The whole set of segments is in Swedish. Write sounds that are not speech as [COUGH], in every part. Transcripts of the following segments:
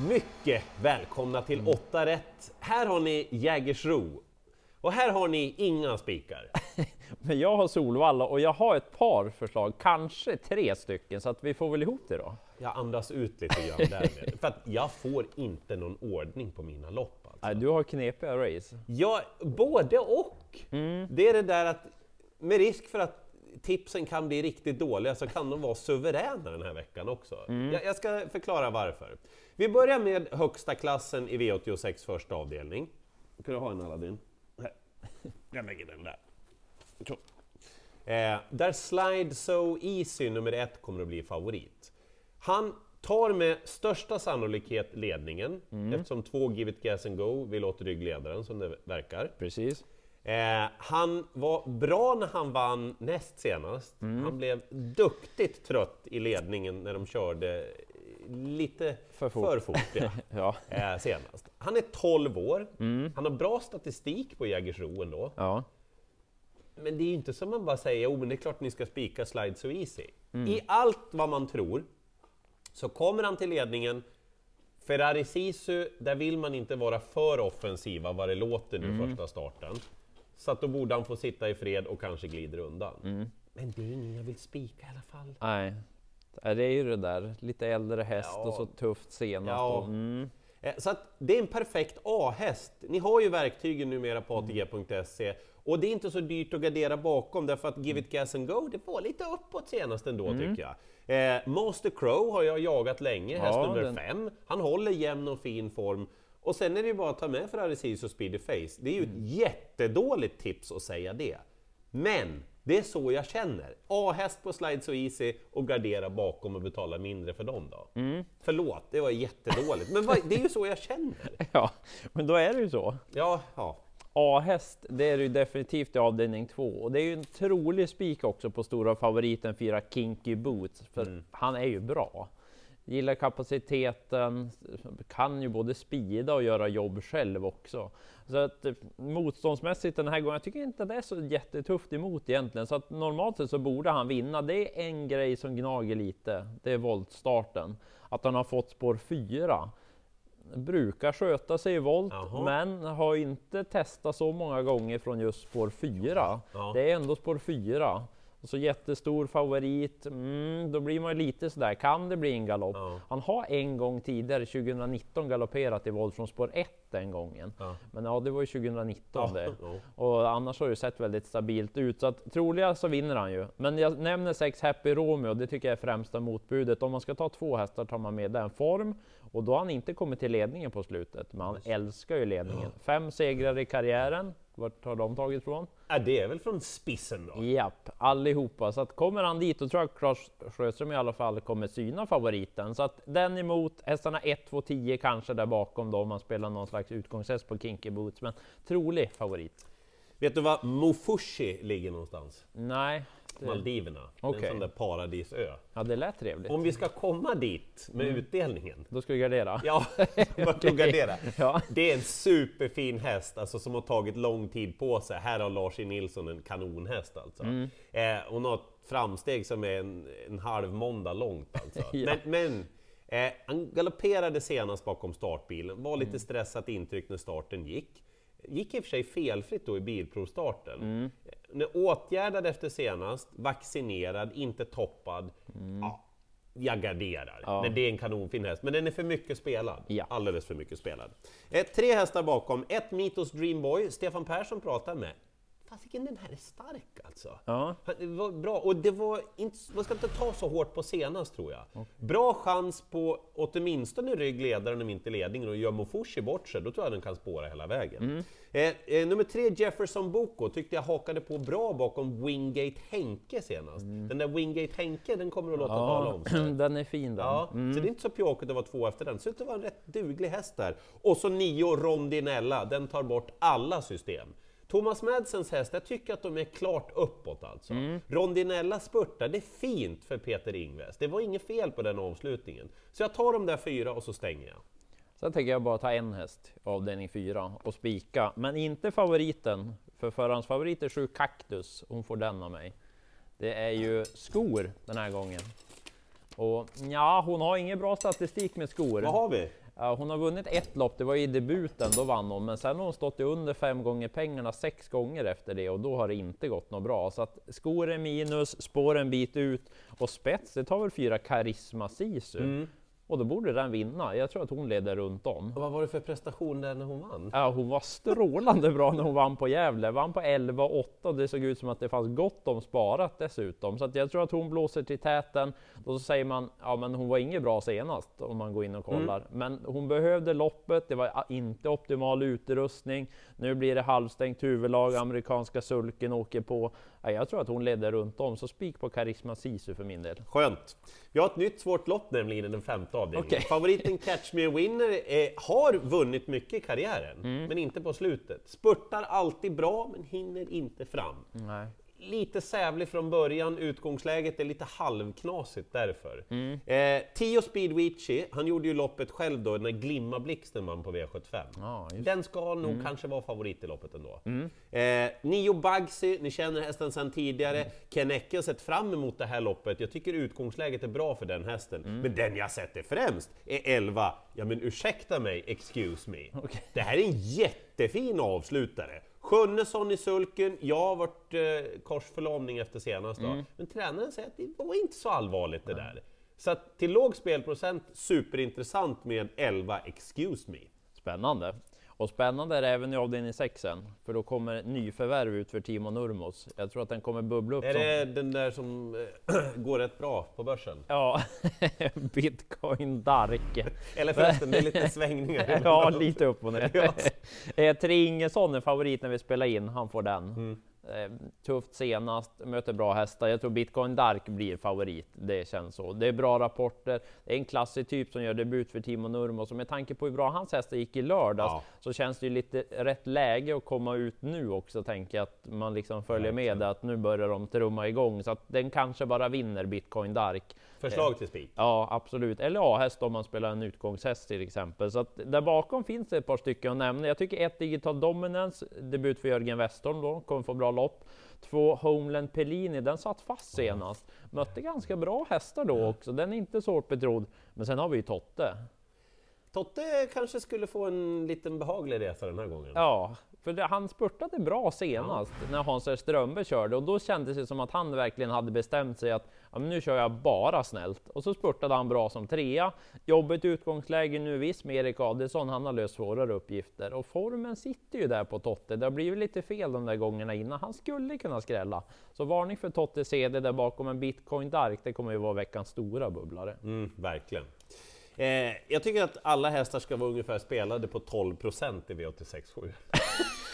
Mycket välkomna till 8 rätt. Här har ni Jägersro. Och här har ni inga spikar. [LAUGHS] Men jag har Solvalla och jag har ett par förslag, kanske tre stycken, så att vi får väl ihop det då. Jag andas ut lite grann därmed. För att jag får inte någon ordning på mina lopp. Alltså. Nej, du har knepiga race. Ja, både och. Det är det där att med risk för att tipsen kan bli riktigt dåliga så kan de vara suveräna den här veckan också. Jag, jag ska förklara varför. Vi börjar med högsta klassen i V86 första avdelning. Kan du ha en Aladdin? Här. Jag lägger den där. Eh, där Slide So Easy nummer ett kommer att bli favorit. Han tar med största sannolikhet ledningen eftersom två Give It Gas and Go vill åt ryggledaren som det verkar. Precis. Eh, han var bra när han vann näst senast. Han blev duktigt trött i ledningen när de körde lite För för fort. fort, ja, [LAUGHS] Ja. eh, senast. Han är 12 år, han har bra statistik på Jägersro ändå. Ja. Men det är ju inte som man bara säger, oh men det är klart ni ska spika Slide So Easy. I allt vad man tror så kommer han till ledningen. Ferrari Sisu, där vill man inte vara för offensiva vad det låter nu första starten. Så att då borde han få sitta i fred och kanske glider undan. Men det är ingen jag vill spika i alla fall. Nej. Det är ju det där, lite äldre häst Ja. och så tufft senast. Ja. Mm. Eh, Så att det är en perfekt A-häst. Ni har ju verktygen numera på ATG.se och det är inte så dyrt att gardera bakom därför att Give It Gas and Go, det var lite uppåt senast ändå tycker jag. Eh, Master Crow har jag jagat länge, häst Ja, nummer den- fem. Han håller jämn och fin form. Och sen är det ju bara att ta med Ferrari Cis och Speedy Face. Det är ju ett jättedåligt tips att säga det. Men det är så jag känner. A-häst på Slide So Easy och gardera bakom och betala mindre för dem då. Förlåt, det var jättedåligt. Men vad, det är ju så jag känner. [LAUGHS] Ja, men då är det ju så. Ja, ja. A-häst, det är ju definitivt i avdelning två. Och det är ju en trolig spik också på stora favoriten fyra Kinky Boots, för Mm. han är ju bra. Gillar kapaciteten, kan ju både speeda och göra jobb själv också. Så att eh, motståndsmässigt den här gången, jag tycker inte det är så jättetufft emot egentligen. Så att normalt sett så borde han vinna. Det är en grej som gnager lite, det är voltstarten. Att han har fått spår 4 brukar sköta sig i volt, Jaha. men har inte testat så många gånger från just spår 4. Ja. Det är ändå spår 4. Och så jättestor favorit, mm, då blir man ju lite sådär, kan det bli en galopp? Ja. Han har en gång tidigare, 2019, galopperat i från spår 1 den gången. Ja. Men ja, det var ju 2019 Ja, det. Och annars har det sett väldigt stabilt ut, så att troliga så vinner han ju. Men jag nämner 6 Happy Romeo, det tycker jag är främsta motbudet. Om man ska ta två hästar tar man med den form. Och då har han inte kommit till ledningen på slutet, men han älskar ju ledningen. Fem segrar i karriären, vart har de tagit ifrån? Ja, det är väl från spissen då? Japp, allihopa. Så att kommer han dit, då tror jag Claes Sjöström i alla fall kommer syna favoriten. Så att den emot, hästarna 1, 2, 10 kanske där bakom då, om man spelar någon slags utgångshäst på Kinky Boots. Men trolig favorit. Vet du var Mofushi ligger någonstans? Nej, Maldiverna. Okej. En sån där paradisö. ja, det lät trevligt. Om vi ska komma dit med utdelningen, Då ska vi gardera. ja, vart det då? Ja. Det är en superfin häst, alltså som har tagit lång tid på sig. Här har Lars E. Nilsson en kanonhäst alltså. Mm. Eh, hon har ett framsteg som är en, en halv måndag långt alltså. [LAUGHS] Ja. Men, men eh, han galopperade senast bakom startbilen, var Mm. lite stressat intryck när starten gick. Gick i och för sig felfritt då i bilprovstarten. Mm. Åtgärdad efter senast, vaccinerad, inte toppad. Ja, jag garderar. Mm. Ja. Men det är en kanonfin häst, men den är för mycket spelad. Ja. Alldeles för mycket spelad. Eh, tre hästar bakom, ett Mitos Dreamboy, Stefan Persson pratar med. Fasiken, den här är stark alltså. Ja. Det var bra, och det var inte, man ska inte ta så hårt på senast tror jag. Bra chans på åtminstone ryggledaren om inte ledningen och gör Mofushi bort sig, då tror jag den kan spåra hela vägen. Eh, eh, nummer tre, Jefferson Boko, tyckte jag hakade på bra bakom Wingate Henke senast. Den där Wingate Henke, den kommer att låta tala om sig. [LAUGHS] den är fin den. Ja, så det är inte så pjåkigt att vara två efter den. Så det var en rätt duglig häst där. Och så nio Rondinella, den tar bort alla system. Thomas Madsens häst, jag tycker att de är klart uppåt alltså. Rondinella spurtar, det är fint för Peter Ingves. Det var inget fel på den avslutningen. Så jag tar de där fyra och så stänger jag. Sen tänker jag bara ta en häst, avdelning 4, och spika. Men inte favoriten, för förhandsfavorit är 7 Cactus. Hon får den av mig. Det är ju skor den här gången. Och ja, hon har ingen bra statistik med skor. Vad har vi? Hon har vunnit ett lopp, det var i debuten, då vann hon, men sen har hon stått i under fem gånger pengarna sex gånger efter det och då har det inte gått något bra. Så att skor är minus, spår en bit ut och spets, det tar väl fyra Karisma Sisu. Mm. Och då borde den vinna. Jag tror att hon leder runt om. Och vad var det för prestation där när hon vann? Ja, hon var strålande bra när hon vann på Gävle. Vann på 11 8 och det såg ut som att det fanns gott om sparat dessutom. Så att jag tror att hon blåser till täten. Och så säger man, ja men hon var inget bra senast om man går in och kollar. Mm. Men hon behövde loppet, det var inte optimal utrustning. Nu blir det halvstängt huvudlag, amerikanska sulken åker på. Ja, jag tror att hon ledde runt om, så spik på Karisma Sisu för min del. Skönt! Vi har ett nytt svårt lopp nämligen den femte avdelningen. Okay. Favoriten [LAUGHS] Catch Me A Winner eh, har vunnit mycket i karriären, mm. men inte på slutet. Spurtar alltid bra, men hinner inte fram. Nej lite sävlig från början, utgångsläget är lite halvknasigt därför. Mm. Eh, Tio Speed Witchy, han gjorde ju loppet själv då när Glimma Blixten vann på V75. Ah, Den ska nog mm. kanske vara favorit i loppet ändå. Mm. Eh, Nio Bugsy, ni känner hästen sedan tidigare. Mm. Ken Ecke har sett fram emot det här loppet. Jag tycker utgångsläget är bra för den hästen. Mm. Men den jag sätter främst är 11. Ja men ursäkta mig, excuse me. [LAUGHS] Okay. Det här är en jättefin avslutare. Sjunnesson i sulken, jag har varit eh, korsförlamning efter senast mm. Men tränaren säger att det var inte så allvarligt det där. Så att till låg spelprocent, superintressant med 11 excuse me. Spännande. Och spännande är det även i avdelning 6 för då kommer nyförvärv ut för Timo Nurmos. Jag tror att den kommer bubbla upp. Är det den där som äh, [CLEARS THROAT] går rätt bra på börsen? Ja, [LAUGHS] Bitcoin Dark. Eller förresten, det är lite svängningar. [LAUGHS] ja, lite upp och ner. ja. [LAUGHS] Eh, Tre Ingesson är favorit när vi spelar in, han får den. Mm. Eh, tufft senast, möter bra hästar. Jag tror Bitcoin Dark blir favorit. Det känns så. Det är bra rapporter. Det är en klassisk typ som gör debut för Timo Nurmos och med tanke på hur bra hans hästar gick i lördags ja. så känns det ju lite rätt läge att komma ut nu också. Tänker att man liksom följer med att nu börjar de trumma igång så att den kanske bara vinner Bitcoin Dark. Förslag till spik? Ja, absolut. Eller A-häst om man spelar en utgångshäst till exempel. Så att där bakom finns det ett par stycken att nämna. Jag tycker ett Digital Dominance, debut för Jörgen Westholm då, kommer få bra lopp. Två Homeland Pellini, den satt fast senast. Mötte ganska bra hästar då också, den är inte så hårt betrodd. Men sen har vi ju Totte. Totte kanske skulle få en liten behaglig resa den här gången. Ja, för det, han spurtade bra senast ja. när Hans Strömberg körde och då kändes det som att han verkligen hade bestämt sig att ja, nu kör jag bara snällt. Och så spurtade han bra som trea. Jobbigt utgångsläge nu visst med Erik Adelsson, han har löst svårare uppgifter. Och formen sitter ju där på Totte. Det har blivit lite fel de där gångerna innan. Han skulle kunna skrälla. Så varning för Totte CD där bakom en Bitcoin Dark, det kommer ju vara veckans stora bubblare. Mm, verkligen. Eh, jag tycker att alla hästar ska vara ungefär spelade på 12% i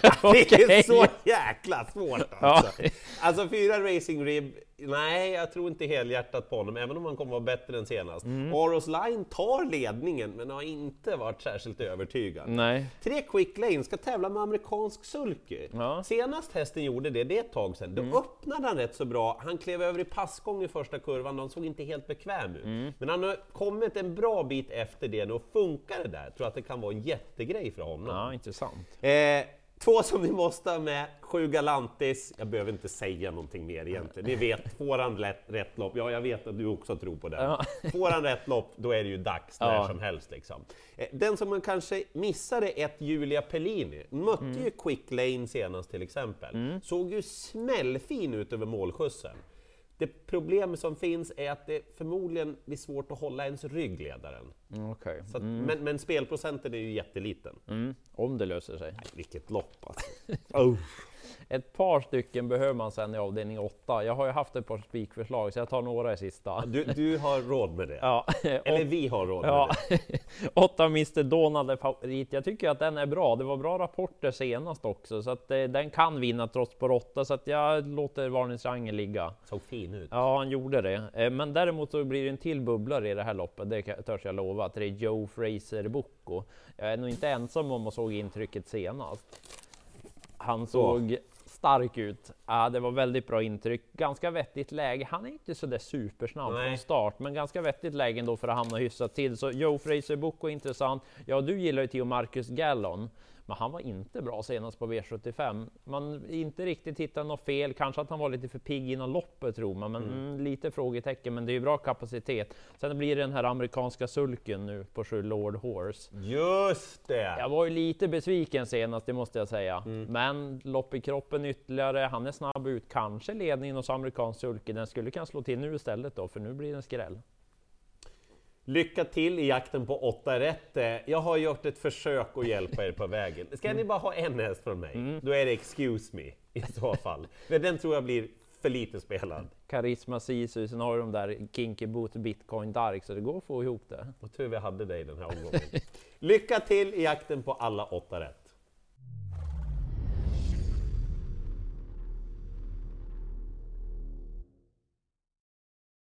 V86.7. [LAUGHS] det är så jäkla svårt alltså. Ja. Alltså fyra Racing Rib, nej jag tror inte helhjärtat på honom, även om han kommer vara bättre än senast. Mm. Aros Line tar ledningen, men har inte varit särskilt övertygad. Nej. Tre Quick Lane ska tävla med amerikansk sulky. Ja. Senast hästen gjorde det, det är ett tag sedan, då mm. öppnade han rätt så bra. Han klev över i passgång i första kurvan, de såg inte helt bekväm ut. Mm. Men han har kommit en bra bit efter det nu och funkar det där, tror att det kan vara en jättegrej för honom. Ja, intressant. Eh, Två som vi måste ha med, sju Galantis. Jag behöver inte säga någonting mer egentligen. Ni vet, får han rätt, rätt lopp, ja jag vet att du också tror på det. Ja. Får han rätt lopp, då är det ju dags när ja. som helst. Liksom. Eh, den som man kanske missade ett Julia Pellini, mötte mm. ju Quick Lane senast till exempel. Mm. Såg ju smällfin ut över målskjutsen. Det problem som finns är att det förmodligen blir svårt att hålla ens ryggledaren. Mm, okay. att, mm. men, men, spelprocenten är ju jätteliten. Mm. Om det löser sig. Nej, vilket lopp alltså. [LAUGHS] oh. Ett par stycken behöver man sen i avdelning 8. Jag har ju haft ett par spikförslag så jag tar några i sista. Du, du har råd med det? [LAUGHS] Ja. [LAUGHS] Eller vi har råd ja. med det? 8 Mr Donald är favorit. Jag tycker att den är bra. Det var bra rapporter senast också så att eh, den kan vinna trots på 8 så att jag låter varningsrangen ligga. Såg fin ut. Ja, han gjorde det. Eh, men däremot så blir det en till bubblare i det här loppet. Det törs jag lova. Det är Joe Fraser Bocco. Jag är nog inte ensam om att såg intrycket senast. Han såg stark ut. Ja, det var väldigt bra intryck. Ganska vettigt läge. Han är inte så där supersnabb Nej. från start, men ganska vettigt läge ändå för att hamna hyfsat till. Så Joe Fraser Boko intressant. Ja, du gillar ju Theo Marcus Gallon Men han var inte bra senast på V75. Man inte riktigt hittat något fel, kanske att han var lite för pigg innan loppet tror man, men mm. lite frågetecken. Men det är ju bra kapacitet. Sen blir det den här amerikanska sulken nu på sju Lord Horse. Just det! Jag var ju lite besviken senast, det måste jag säga. Mm. Men lopp i kroppen ytterligare, han är snabb ut, kanske ledningen hos amerikansk sulke. Den skulle kunna slå till nu istället då, för nu blir det en skräll. Lycka till i jakten på åtta rätt. Jag har gjort ett försök att hjälpa er på vägen. Ska ni bara ha en häst från mig, mm. då är det excuse me i så fall. För den tror jag blir för lite spelad. Karisma Sisu, sen har de där Kinky Boot, Bitcoin Dark, så det går att få ihop det. Vad tur vi hade dig den här omgången. Lycka till i jakten på alla åtta rätt!